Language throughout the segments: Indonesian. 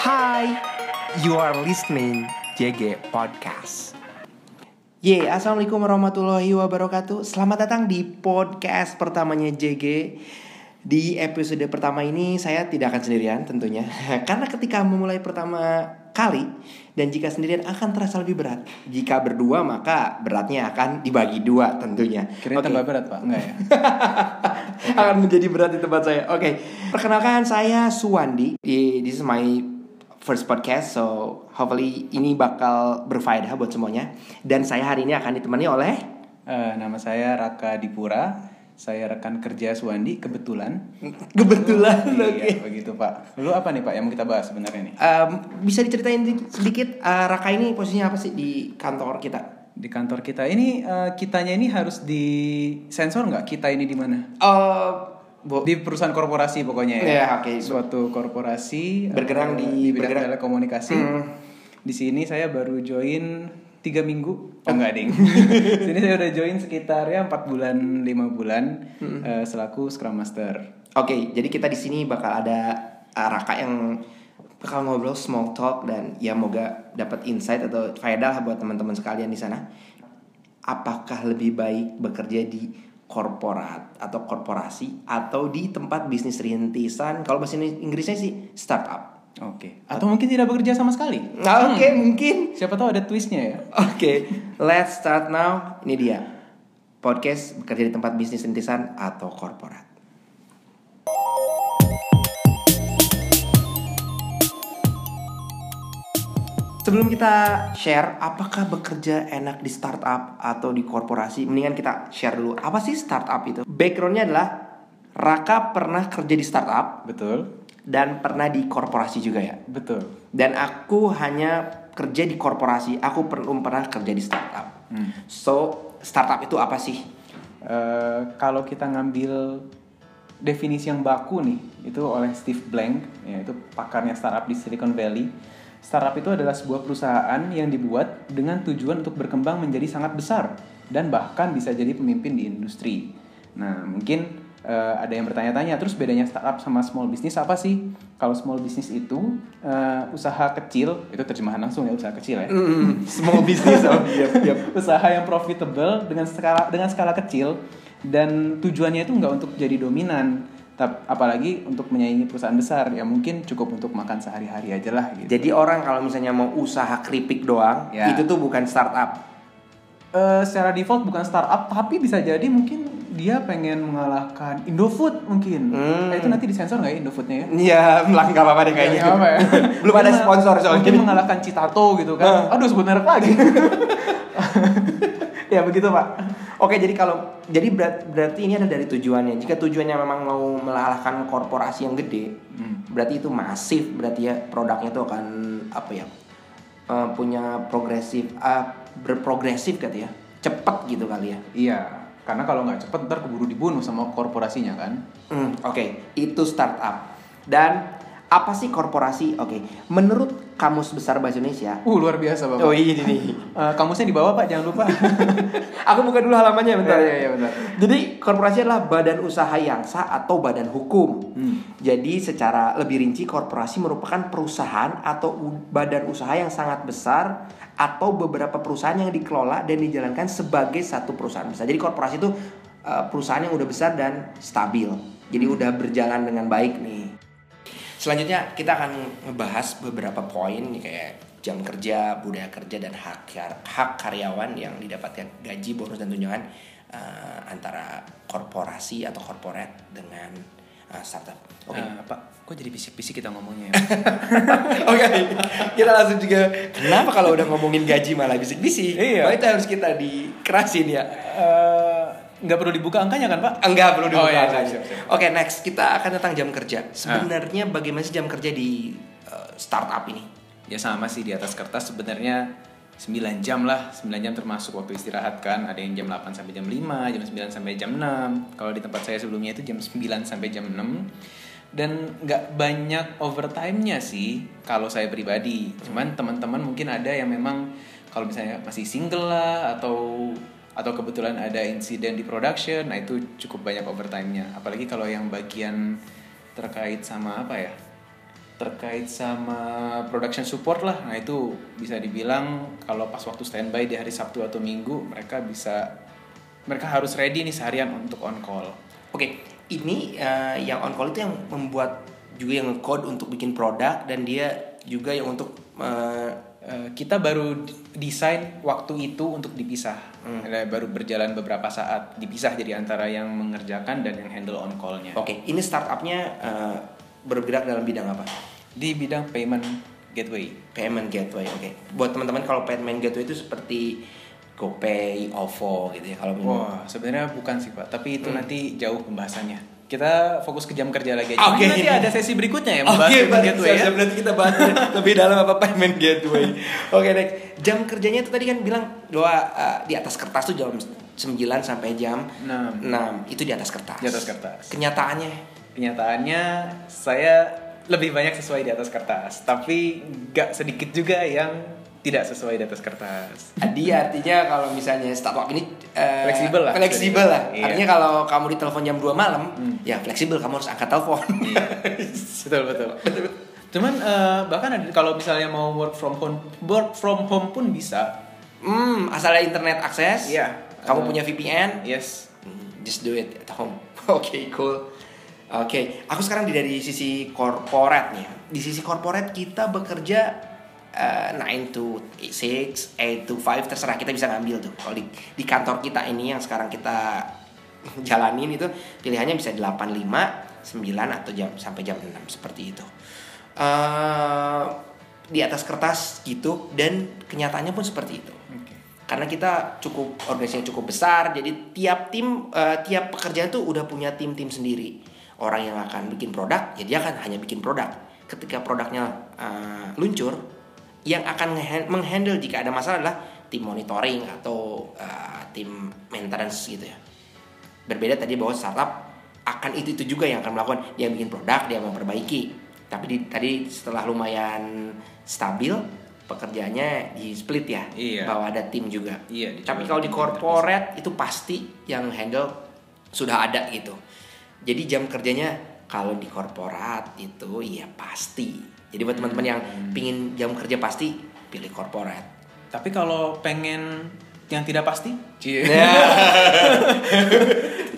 Hai, you are listening JG Podcast. Ye, assalamualaikum warahmatullahi wabarakatuh. Selamat datang di podcast pertamanya JG. Di episode pertama ini saya tidak akan sendirian tentunya, karena ketika memulai pertama kali dan jika sendirian akan terasa lebih berat. Jika berdua maka beratnya akan dibagi dua tentunya. Kira Oke. tambah berat pak? Enggak ya? akan menjadi berat di tempat saya. Oke, perkenalkan saya Suwandi. This is my first podcast, so hopefully ini bakal berfaedah buat semuanya. Dan saya hari ini akan ditemani oleh Eh, nama saya Raka Dipura. Saya rekan kerja Suwandi kebetulan. kebetulan. Iya, Oke. begitu pak. Lalu apa nih pak yang mau kita bahas sebenarnya nih? Em, bisa diceritain di- sedikit eh, Raka ini posisinya apa sih di kantor kita? Di kantor kita ini eh, kitanya ini harus di sensor nggak? Kita ini di mana? Eh, bu- Di perusahaan korporasi pokoknya ya. Ya, oke. Suatu korporasi Bergerak eh, di- bidang bergerak- telekomunikasi. Hmm. Di sini saya baru join tiga minggu. Oh enggak ding. sini saya udah join sekitar ya empat bulan lima bulan Hmm. eh, selaku scrum master. Oke, jadi kita di sini bakal ada uh, Raka yang bakal ngobrol small talk dan ya moga dapat insight atau faedah buat teman-teman sekalian di sana. Apakah lebih baik bekerja di korporat atau korporasi atau di tempat bisnis rintisan? Kalau bahasa Inggrisnya sih startup. Oke. Atau mungkin tidak bekerja sama sekali. Nah, Oke, mungkin. Siapa tahu ada twistnya ya. Oke, let's start now. Ini dia podcast bekerja di tempat bisnis rintisan atau korporat. Sebelum kita share apakah bekerja enak di startup atau di korporasi, mendingan kita share dulu apa sih startup itu. Backgroundnya adalah Raka pernah kerja di startup Betul. dan pernah di korporasi juga ya. Betul. Dan aku hanya kerja di korporasi, aku belum pernah kerja di startup. Hmm. So, startup itu apa sih? Eh, kalau kita ngambil definisi yang baku nih, itu oleh Steve Blank, yaitu pakarnya startup di Silicon Valley. Startup itu adalah sebuah perusahaan yang dibuat dengan tujuan untuk berkembang menjadi sangat besar dan bahkan bisa jadi pemimpin di industri. Nah, mungkin eh, ada yang bertanya-tanya, terus bedanya startup sama small business apa sih? Kalau small business itu eh, usaha kecil, itu terjemahan langsung ya usaha kecil ya. small business. Oh, iya, iya. usaha yang profitable dengan skala dengan skala kecil dan tujuannya itu nggak untuk jadi dominan apalagi untuk menyaingi perusahaan besar ya mungkin cukup untuk makan sehari-hari aja lah gitu. Jadi orang kalau misalnya mau usaha keripik doang, Ya. itu tuh bukan startup. Eh, secara default bukan startup tapi bisa jadi mungkin dia pengen mengalahkan Indofood mungkin. Hmm. Eh, itu nanti disensor nggak ya Indofoodnya ya? Iya, melangkah nggak apa-apa deh kayaknya. Apa ya. Belum ada sponsor soalnya. Mungkin mengalahkan Citato gitu kan. Aduh merek lagi. ya begitu pak. Oke, jadi kalau jadi berat, berarti ini ada dari tujuannya. Jika tujuannya memang mau mengalahkan korporasi yang gede, Hmm. berarti itu masif. Berarti ya produknya itu akan apa ya? eh, punya progresif, ah, berprogresif kata ya, cepet gitu kali ya. Iya, karena kalau nggak cepet ntar keburu dibunuh sama korporasinya kan. Hmm, Oke, itu startup. Dan apa sih korporasi? Oke, menurut Kamus Besar Bahasa Indonesia. Uh luar biasa bapak. Oh iya ini. Eh, kamusnya di bawah pak, jangan lupa. Aku buka dulu halamannya bentar. Iya, iya, bentar. Jadi korporasi adalah badan usaha yang sah atau badan hukum. Hmm. Jadi secara lebih rinci korporasi merupakan perusahaan atau badan usaha yang sangat besar atau beberapa perusahaan yang dikelola dan dijalankan sebagai satu perusahaan besar. Jadi korporasi itu uh, perusahaan yang udah besar dan stabil. Jadi udah berjalan dengan baik nih. Selanjutnya kita akan ngebahas beberapa poin kayak jam kerja, budaya kerja dan hak hak karyawan yang didapatkan gaji, bonus dan tunjangan eh, antara korporasi atau korporat dengan eh, startup. Oke. Eh, pak, kok jadi bisik-bisik kita ngomongnya ya? Oke, kita langsung juga. Kenapa kalau udah ngomongin gaji malah bisik-bisik? Iya. Itu harus kita dikerasin ya. Eh, nggak perlu dibuka angkanya kan pak? Enggak perlu Oh, dibuka iya, angkanya. siap, siap, siap. Oke, next kita akan tentang jam kerja. Sebenarnya bagaimana sih jam kerja di eh, startup ini? Ya sama sih di atas kertas sebenarnya 9 jam lah 9 jam termasuk waktu istirahat kan ada yang jam 8 sampai jam 5 jam 9 sampai jam 6 kalau di tempat saya sebelumnya itu jam 9 sampai jam 6 dan nggak banyak overtime-nya sih kalau saya pribadi cuman teman-teman mungkin ada yang memang kalau misalnya masih single lah atau atau kebetulan ada insiden di production nah itu cukup banyak overtime-nya apalagi kalau yang bagian terkait sama apa ya terkait sama production support lah. Nah, itu bisa dibilang kalau pas waktu standby di hari Sabtu atau Minggu mereka bisa mereka harus ready nih seharian untuk on call. Oke, ini eh, yang on call itu yang membuat juga yang code untuk bikin produk dan dia juga yang untuk Eh, kita baru desain waktu itu untuk dipisah. Ada Baru berjalan beberapa saat dipisah jadi antara yang mengerjakan dan yang handle on call-nya. Oke, ini startupnya eh, bergerak dalam bidang apa? Di bidang payment gateway. Payment gateway, oke. Buat teman-teman kalau payment gateway itu seperti GoPay, OVO gitu ya. Kalau. Wah, sebenarnya bukan sih Pak, tapi itu Hmm. nanti jauh pembahasannya. Kita fokus ke jam kerja lagi aja. Oke. Mungkin nanti ada sesi berikutnya ya membahas Oke, payment gateway ya. berarti kita bahas lebih dalam apa payment gateway. Oke, next. Jam kerjanya itu tadi kan bilang bahwa uh, di atas kertas tuh jam 9 sampai jam Enam. 6. Itu di atas kertas. Di atas kertas. Kenyataannya Kenyataannya saya lebih banyak sesuai di atas kertas, tapi nggak sedikit juga yang tidak sesuai di atas kertas. dia artinya kalau misalnya startup ini uh, Fleksibel lah. Fleksibel lah. Iya. Artinya kalau kamu ditelepon jam 2 malam, Hmm. ya fleksibel kamu harus angkat telepon. betul betul. Cuman eh, bahkan ada- kalau misalnya mau work from home, work from home pun bisa. hmm, asal ada internet akses. Iya. Kamu Uh, punya VPN, Yes. Hmm, just do it at home. Oke, cool. Oke, aku sekarang di dari sisi corporate nih. Di sisi corporate kita bekerja eh, 9 to 6, 8 to 5 terserah kita bisa ngambil tuh. Kalau di, di kantor kita ini yang sekarang kita jalanin itu pilihannya bisa 8 5, 9 atau jam sampai jam 6 seperti itu. eh di atas kertas gitu dan kenyataannya pun seperti itu karena kita cukup organisasinya cukup besar jadi tiap tim eh, tiap pekerjaan tuh udah punya tim-tim sendiri orang yang akan bikin produk ya dia akan hanya bikin produk ketika produknya eh, luncur yang akan menghandle jika ada masalah adalah tim monitoring atau eh, tim maintenance gitu ya. Berbeda tadi bahwa startup akan itu itu juga yang akan melakukan. Dia bikin produk dia memperbaiki. Tapi di, tadi setelah lumayan stabil pekerjaannya di split ya Iya. bahwa ada tim juga. Iya, tapi kalau di corporate itu pasti yang handle sudah ada gitu. Jadi jam kerjanya kalau di korporat itu iya pasti jadi buat teman-teman yang pingin jam kerja pasti pilih korporat Tapi kalau pengen yang tidak pasti,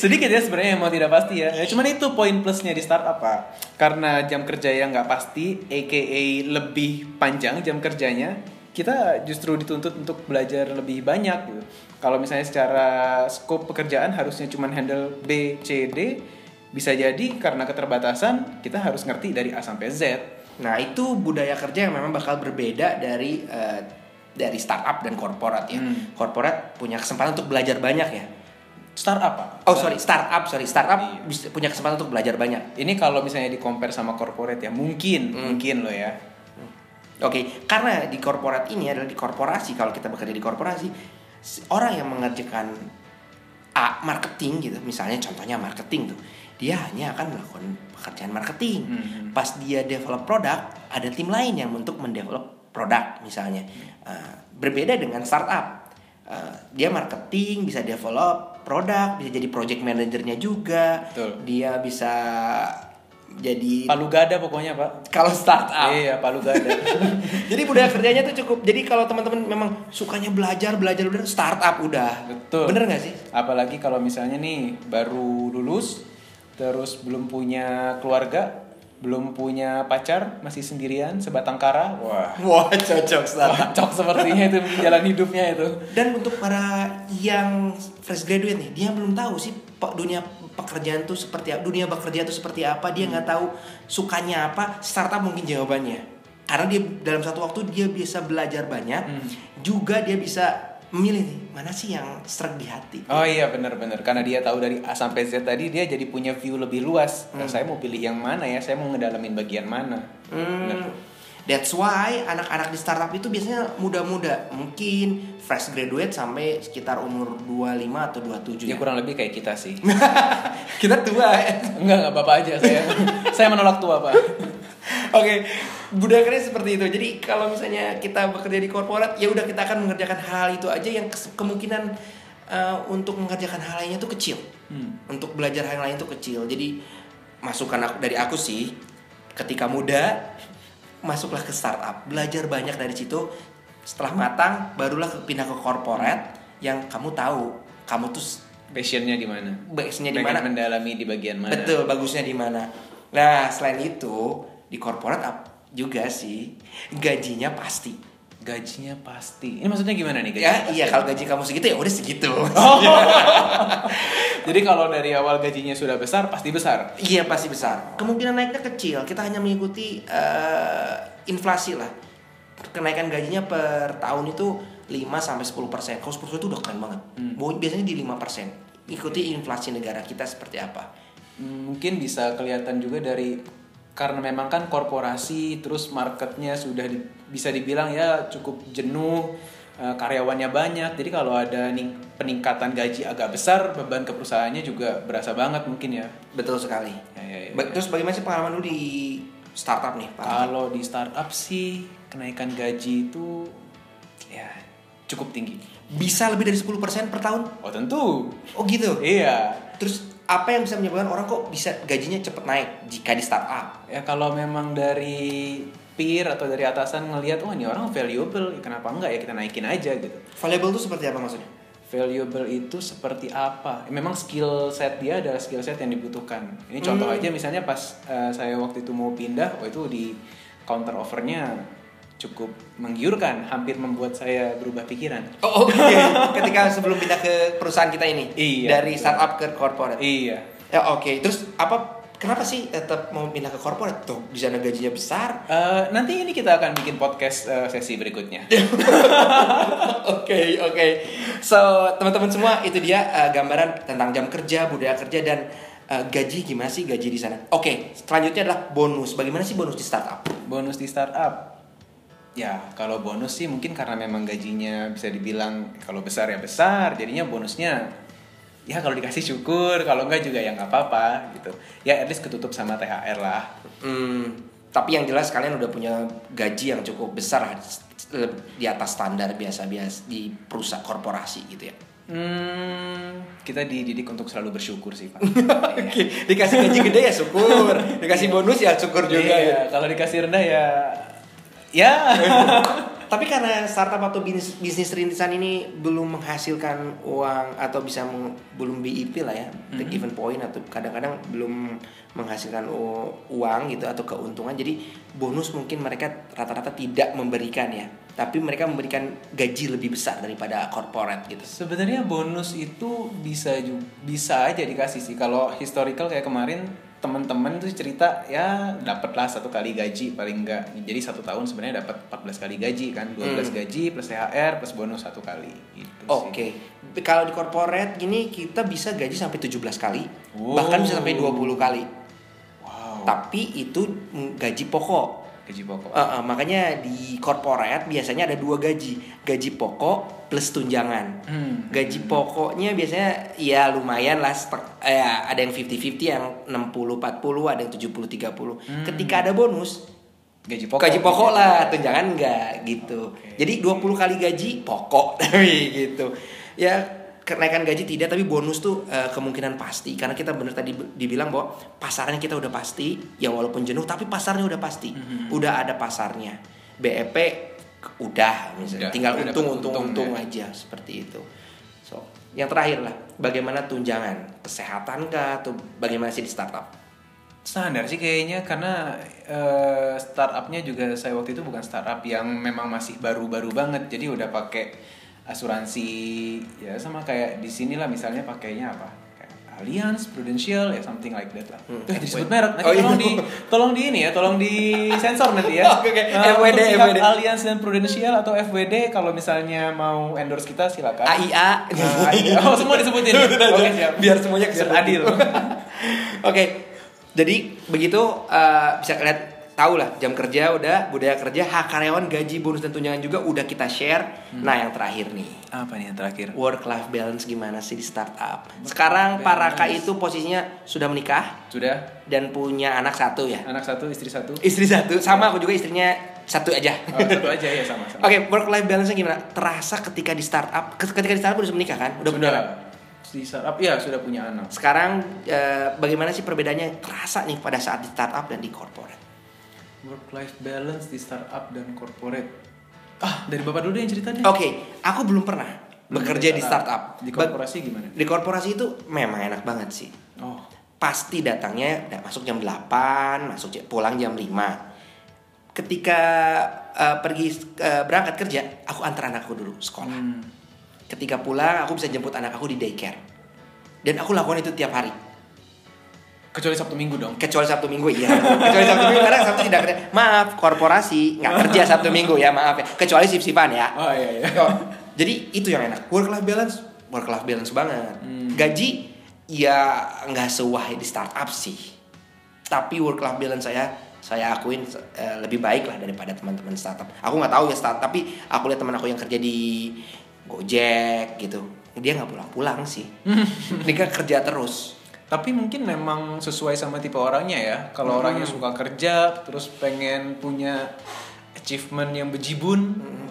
sedikit ya sebenarnya yang mau tidak pasti ya. ya. Cuman itu poin plusnya di startup pak. Karena jam kerja yang nggak pasti, aka lebih panjang jam kerjanya, kita justru dituntut untuk belajar lebih banyak gitu. Kalau misalnya secara scope pekerjaan harusnya cuma handle B, C, D, bisa jadi karena keterbatasan kita harus ngerti dari A sampai Z. Nah itu budaya kerja yang memang bakal berbeda dari eh, dari startup dan korporat ya. Hmm. Korporat punya kesempatan untuk belajar banyak ya. Startup pak. Oh sorry startup sorry startup Iya. punya kesempatan untuk belajar banyak. Ini kalau misalnya di compare sama corporate ya mungkin, Hmm. mungkin loh ya. Oke karena di korporat ini adalah di korporasi kalau kita bekerja di korporasi si- orang yang mengerjakan A marketing gitu misalnya contohnya marketing tuh dia hanya akan melakukan pekerjaan marketing. Hmm. Pas dia develop produk ada tim lain yang untuk mendevelop produk misalnya Eh, berbeda dengan startup Eh, dia marketing bisa develop produk bisa jadi project manajernya juga Betul. dia bisa jadi Palu gada pokoknya pak. kalau startup Iya palu gada. jadi budaya kerjanya tuh cukup jadi kalau teman-teman memang sukanya belajar belajar belajar startup udah Betul. bener nggak sih Apalagi kalau misalnya nih baru lulus, terus belum punya keluarga, belum punya pacar, masih sendirian, sebatang kara. Wah. wah cocok Cocok sepertinya itu jalan hidupnya itu. dan untuk para yang fresh graduate nih dia belum tahu sih pe- dunia pekerjaan tuh seperti apa dunia bekerja tuh seperti apa dia nggak tahu sukanya apa startup mungkin jawabannya karena dia dalam satu waktu dia bisa belajar banyak Hmm. juga dia bisa memilih nih mana sih yang serak di hati Oh iya benar-benar karena dia tahu dari A sampai Z tadi dia jadi punya view lebih luas. Nah, saya mau pilih yang mana ya? Saya mau ngedalamin bagian mana? Benar. Hmm, that's why anak-anak di startup itu biasanya muda-muda, mungkin fresh graduate sampai sekitar umur 25 atau 27 Ya ya. kurang lebih kayak kita sih. Kita tua ya. Enggak, enggak apa-apa aja saya. saya menolak tua, Pak. Oke, budaya kerja seperti itu. Jadi kalau misalnya kita bekerja di korporat, ya udah kita akan mengerjakan hal itu aja yang kemungkinan uh, untuk mengerjakan hal lainnya itu kecil. Hmm. Untuk belajar hal lain itu kecil. Jadi masukan aku dari aku sih, ketika muda masuklah ke startup, belajar banyak dari situ. Setelah matang, barulah pindah ke corporate yang kamu tahu kamu tuh Passionnya di mana? base-nya di mana. mendalami di bagian mana? Betul, bagusnya di mana. Nah, selain itu di corporate up juga sih gajinya pasti. Gajinya pasti. Ini maksudnya gimana nih Ya, gajinya? iya kalau gaji kamu segitu ya udah segitu. Jadi kalau dari awal gajinya sudah besar pasti besar. Iya pasti besar. Kemungkinan naiknya kecil. Kita hanya mengikuti eh, inflasi lah. Kenaikan gajinya per tahun itu 5 sampai 10 persen. Kalau 10 persen itu udah keren banget. Mau Biasanya di 5 persen. Ikuti inflasi negara kita seperti apa. Hmm, Mungkin bisa kelihatan juga dari karena memang kan korporasi terus marketnya sudah di- bisa dibilang ya cukup jenuh eh, karyawannya banyak jadi kalau ada ning- peningkatan gaji agak besar beban ke perusahaannya juga berasa banget mungkin ya Betul sekali. Ya, ya, ya. Ba- Terus bagaimana sih pengalaman lu di startup nih, Pak? kalau di startup sih kenaikan gaji itu ya cukup tinggi Bisa lebih dari 10% per tahun? oh tentu Oh gitu. iya Terus apa yang bisa menyebabkan orang kok bisa gajinya cepet naik jika di startup? ya kalau memang dari peer atau dari atasan ngelihat wah ini orang valuable ya kenapa enggak ya kita naikin aja gitu Valuable itu seperti apa maksudnya? valuable itu seperti apa? Memang skill set dia adalah skill set yang dibutuhkan. Ini contoh aja misalnya pas eh, saya waktu itu mau pindah, oh itu di counter offernya cukup menggiurkan, hampir membuat saya berubah pikiran. Oh, oke. Ketika sebelum pindah ke perusahaan kita ini, Iya. dari startup ke corporate. Iya. Ya oke. Terus apa? Kenapa sih tetap mau pindah ke corporate? Tuh di sana gajinya besar. Eh, nanti ini kita akan bikin podcast eh, sesi berikutnya. Oke oke. So teman-teman semua itu dia uh, gambaran tentang jam kerja, budaya kerja dan uh, gaji gimana sih gaji di sana? Oke. Selanjutnya adalah bonus. Bagaimana sih bonus di startup? bonus di startup. Ya, kalau bonus sih mungkin karena memang gajinya bisa dibilang kalau besar ya besar, jadinya bonusnya ya kalau dikasih syukur, kalau enggak juga ya nggak apa-apa gitu. Ya at least ketutup sama THR lah. Hmm, tapi yang jelas kalian udah punya gaji yang cukup besar lah, di atas standar biasa-biasa di perusahaan korporasi gitu ya. Hmm, kita dididik untuk selalu bersyukur sih pak. Dikasih gaji gede ya syukur, dikasih bonus ya syukur juga ya. Iya, kalau dikasih rendah ya, ya. Tapi karena startup atau bisnis, bisnis rintisan ini belum menghasilkan uang atau bisa meng- belum BIP lah ya, break even point atau kadang-kadang belum menghasilkan uang gitu atau keuntungan. Jadi bonus mungkin mereka rata-rata tidak memberikan ya, tapi mereka memberikan gaji lebih besar daripada corporate gitu. Sebenarnya bonus itu bisa ju- bisa aja dikasih sih. Kalau historical kayak kemarin teman-teman tuh cerita ya dapatlah satu kali gaji paling enggak. Jadi satu tahun sebenarnya dapat 14 kali gaji kan, 12 gaji plus THR plus bonus satu kali gitu. Oke, kalau di corporate gini kita bisa gaji sampai 17 kali, Wow. bahkan bisa sampai 20 kali. Wow. Tapi itu gaji pokok. Gaji pokok. Uh, uh, makanya di corporate biasanya ada dua gaji, gaji pokok plus tunjangan. Hmm. Gaji pokoknya biasanya ya lumayan lah, eh, ada yang 50-50, yang 60-40, ada yang 70-30. Ketika ada bonus, Gaji pokok. gaji pokok lah, tunjangan enggak gitu. Oke. Jadi 20 kali gaji pokok tapi gitu. Ya kenaikan gaji tidak tapi bonus tuh eh, kemungkinan pasti. Karena kita bener tadi dibilang bahwa pasarnya kita udah pasti ya walaupun jenuh tapi pasarnya udah pasti. Mhm. udah ada pasarnya. BEP udah misalnya. Udah, tinggal udah untung untung untung, ya. aja seperti itu. So yang terakhir lah bagaimana tunjangan? Kesehatan kah atau bagaimana sih di startup? Standar sih kayaknya karena eh, startupnya juga saya waktu itu bukan startup yang memang masih baru-baru banget. Jadi udah pakai asuransi ya sama kayak di sini lah misalnya pakainya apa kayak Allianz, Prudential ya something like that lah. Hmm, Tuh disebut merek nanti Oh, iya. tolong di tolong di ini ya tolong di sensor nanti ya. Oke, oke. Eh, FWD, FWD. Allianz dan Prudential atau FWD kalau misalnya mau endorse kita silakan. AIA Nah, iya. oh semua disebutin. Oke siap. biar semuanya Biar adil. Oke, jadi begitu eh, bisa kalian tahu lah jam kerja udah budaya kerja hak karyawan gaji bonus dan tunjangan juga udah kita share. Hmm. Nah yang terakhir nih Apa nih yang terakhir? work life balance gimana sih di startup? Sekarang Pak Raka itu posisinya sudah menikah Sudah dan punya anak satu ya. anak satu istri satu. Istri satu sama aku juga istrinya satu aja. Oh, satu aja ya sama sama. Oke, work life balance gimana? Terasa ketika di startup, ketika di startup udah menikah kan? Udah punya sudah anak? di startup ya sudah punya anak. Sekarang eh, bagaimana sih perbedaannya terasa nih pada saat di startup dan di corporate? Work life balance di startup dan corporate. Ah, dari Bapak dulu deh yang cerita deh. Oke, aku belum pernah Belum bekerja di startup. Di korporasi gimana? Di korporasi itu memang enak banget sih. Oh. Pasti datangnya da- masuk jam 8, masuk pulang jam 5. Ketika eh, pergi eh, berangkat kerja, aku antar anakku dulu sekolah. Hmm. Ketika pulang, aku bisa jemput anak aku di daycare. Dan aku lakukan itu tiap hari. Kecuali Sabtu Minggu dong. Kecuali Sabtu Minggu iya. Kecuali Sabtu Minggu karena Sabtu tidak kerja. Maaf, korporasi nggak kerja Sabtu Minggu ya, maaf ya. Kecuali sip-sipan ya. Oh iya iya. Oh, Jadi itu yang enak. Work life balance, work life balance banget. Hmm. Gaji ya nggak sewah di startup sih. Tapi work life balance saya saya akuin eh, lebih baik lah daripada teman-teman startup. Aku nggak tahu ya startup, tapi aku lihat teman aku yang kerja di Gojek gitu. Dia nggak pulang-pulang sih. Dia kerja terus. Tapi mungkin memang sesuai sama tipe orangnya ya. Kalau Hmm. orangnya suka kerja, terus pengen punya achievement yang bejibun, Hmm.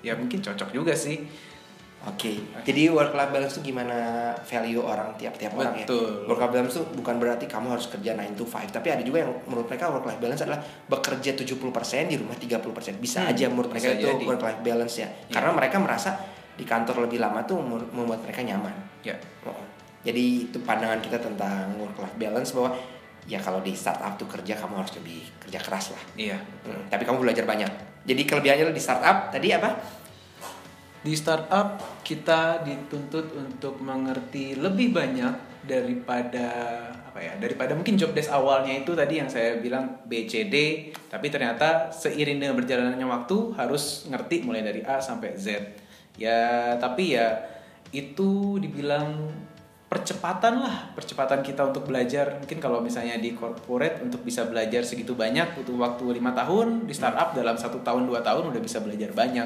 ya mungkin cocok juga sih. Oke, jadi work life balance itu gimana value orang tiap-tiap orang ya. Work life balance itu bukan berarti kamu harus kerja 9 to 5, tapi ada juga yang menurut mereka work life balance adalah bekerja 70% di rumah 30%. Bisa Hmm, aja menurut mereka bisa itu jadi. work life balance ya. Iya. Karena mereka merasa di kantor lebih lama tuh mem- membuat mereka nyaman. Ya. Oh. Jadi itu pandangan kita tentang work life balance bahwa ya kalau di startup tuh kerja kamu harus lebih kerja keras lah. Iya. Hmm, tapi kamu belajar banyak. Jadi kelebihannya di startup tadi apa? Di startup kita dituntut untuk mengerti lebih banyak daripada apa ya daripada mungkin job desk awalnya itu tadi yang saya bilang BCD tapi ternyata seiring dengan berjalannya waktu harus ngerti mulai dari A sampai Z ya tapi ya itu dibilang percepatan lah percepatan kita untuk belajar mungkin kalau misalnya di corporate untuk bisa belajar segitu banyak butuh waktu lima tahun di startup dalam satu tahun dua tahun udah bisa belajar banyak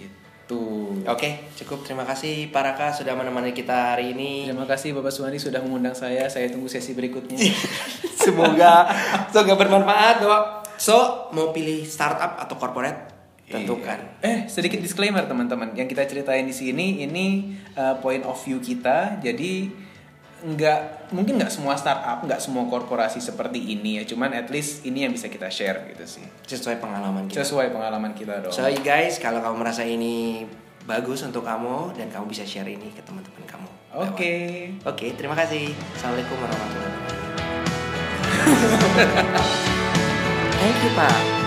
itu Oke, cukup. Terima kasih Pak Raka sudah menemani kita hari ini. terima kasih Bapak Suwandi sudah mengundang saya saya tunggu sesi berikutnya semoga semoga bermanfaat, Dok. So, mau pilih startup atau corporate? Tentukan. Eh, sedikit disclaimer teman-teman. Yang kita ceritain di sini ini uh, point of view kita. Jadi nggak mungkin nggak semua startup, nggak semua korporasi seperti ini ya. Cuman at least ini yang bisa kita share gitu sih. Sesuai pengalaman kita. Sesuai pengalaman kita dong. So, guys, kalau kamu merasa ini bagus untuk kamu dan kamu bisa share ini ke teman-teman kamu. Oke. Oke, terima kasih. Assalamualaikum warahmatullahi wabarakatuh. Thank you, Pak.